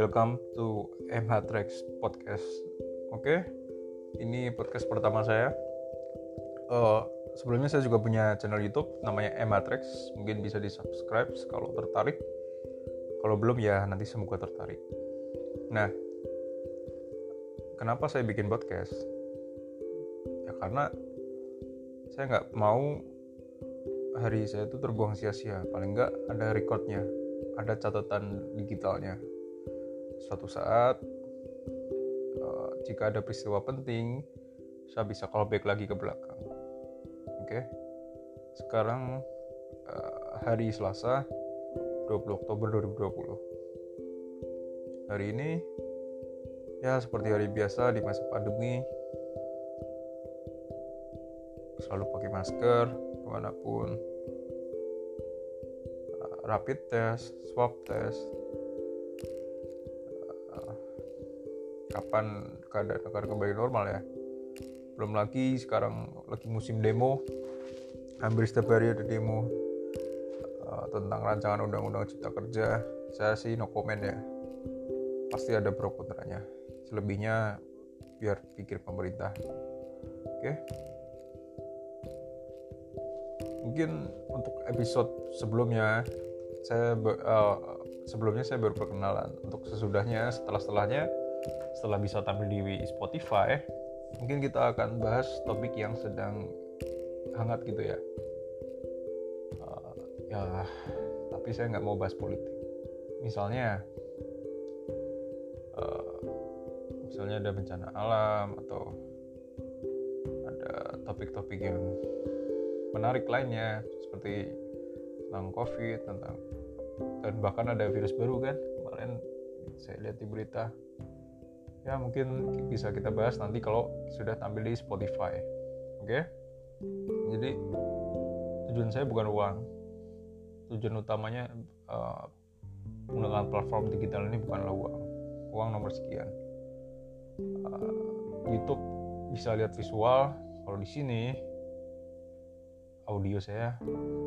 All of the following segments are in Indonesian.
Welcome to MH Trax Podcast. Oke, ini podcast pertama saya. Uh, sebelumnya saya juga punya channel YouTube namanya MH Trax. Mungkin bisa di subscribe kalau tertarik. Kalau belum ya nanti semoga tertarik. Nah, kenapa saya bikin podcast? Ya karena saya nggak mau hari saya itu terbuang sia-sia. Paling nggak ada recordnya, ada catatan digitalnya suatu saat uh, jika ada peristiwa penting saya bisa callback lagi ke belakang oke okay? sekarang uh, hari Selasa 20 Oktober 2020 hari ini ya seperti hari biasa di masa pandemi selalu pakai masker ke mana pun uh, rapid test swab test. Kapan keadaan akan kembali normal ya? Belum lagi sekarang lagi musim demo. Hampir setiap hari ada demo uh, tentang rancangan undang-undang cipta kerja. Saya sih no comment ya. Pasti ada pro kontranya. Selebihnya biar pikir pemerintah. Oke? okay? Mungkin untuk episode sebelumnya saya uh, sebelumnya saya baru perkenalan. Untuk sesudahnya setelah setelahnya setelah bisa tampil di Spotify mungkin kita akan bahas topik yang sedang hangat gitu ya. Uh, ya tapi saya nggak mau bahas politik. Misalnya uh, misalnya ada bencana alam atau ada topik-topik yang menarik lainnya seperti tentang covid tentang dan bahkan ada virus baru kan kemarin saya lihat di berita. Ya mungkin bisa kita bahas nanti kalau sudah tampil di Spotify. Oke? Okay? jadi tujuan saya bukan uang. Tujuan utamanya uh, menggunakan platform digital ini bukanlah uang. Uang nomor sekian. Uh, YouTube bisa lihat visual. Kalau di sini audio saya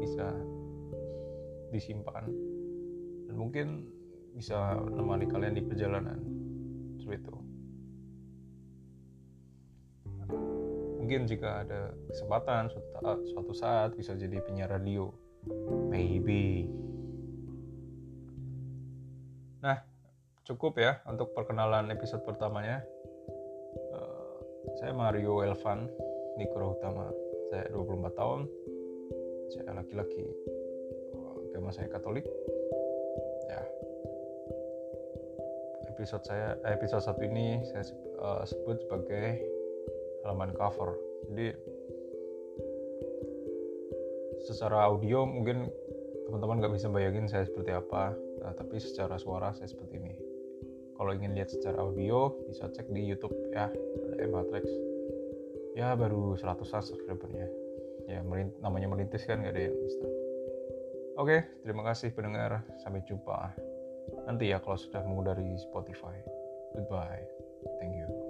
bisa disimpan. Dan mungkin bisa menemani kalian di perjalanan seperti itu. Mungkin jika ada kesempatan suatu, suatu saat bisa jadi penyiar radio. Maybe. Nah cukup ya untuk perkenalan episode pertamanya. Uh, saya Mario Elvan Nikro Utama. Saya 24 tahun saya laki-laki. Agama saya Katolik. Ya. Episode saya episode satu ini saya uh, sebut sebagai halaman cover. Jadi secara audio mungkin teman-teman nggak bisa bayangin saya seperti apa nah, tapi secara suara saya seperti ini. Kalau ingin lihat secara audio bisa cek di YouTube ya ada M Matrix ya baru 100 subscribernya ya merint namanya merintis kan nggak ada yang instan oke terima kasih pendengar. Sampai jumpa nanti ya kalau sudah mengudari Spotify. Goodbye. Thank you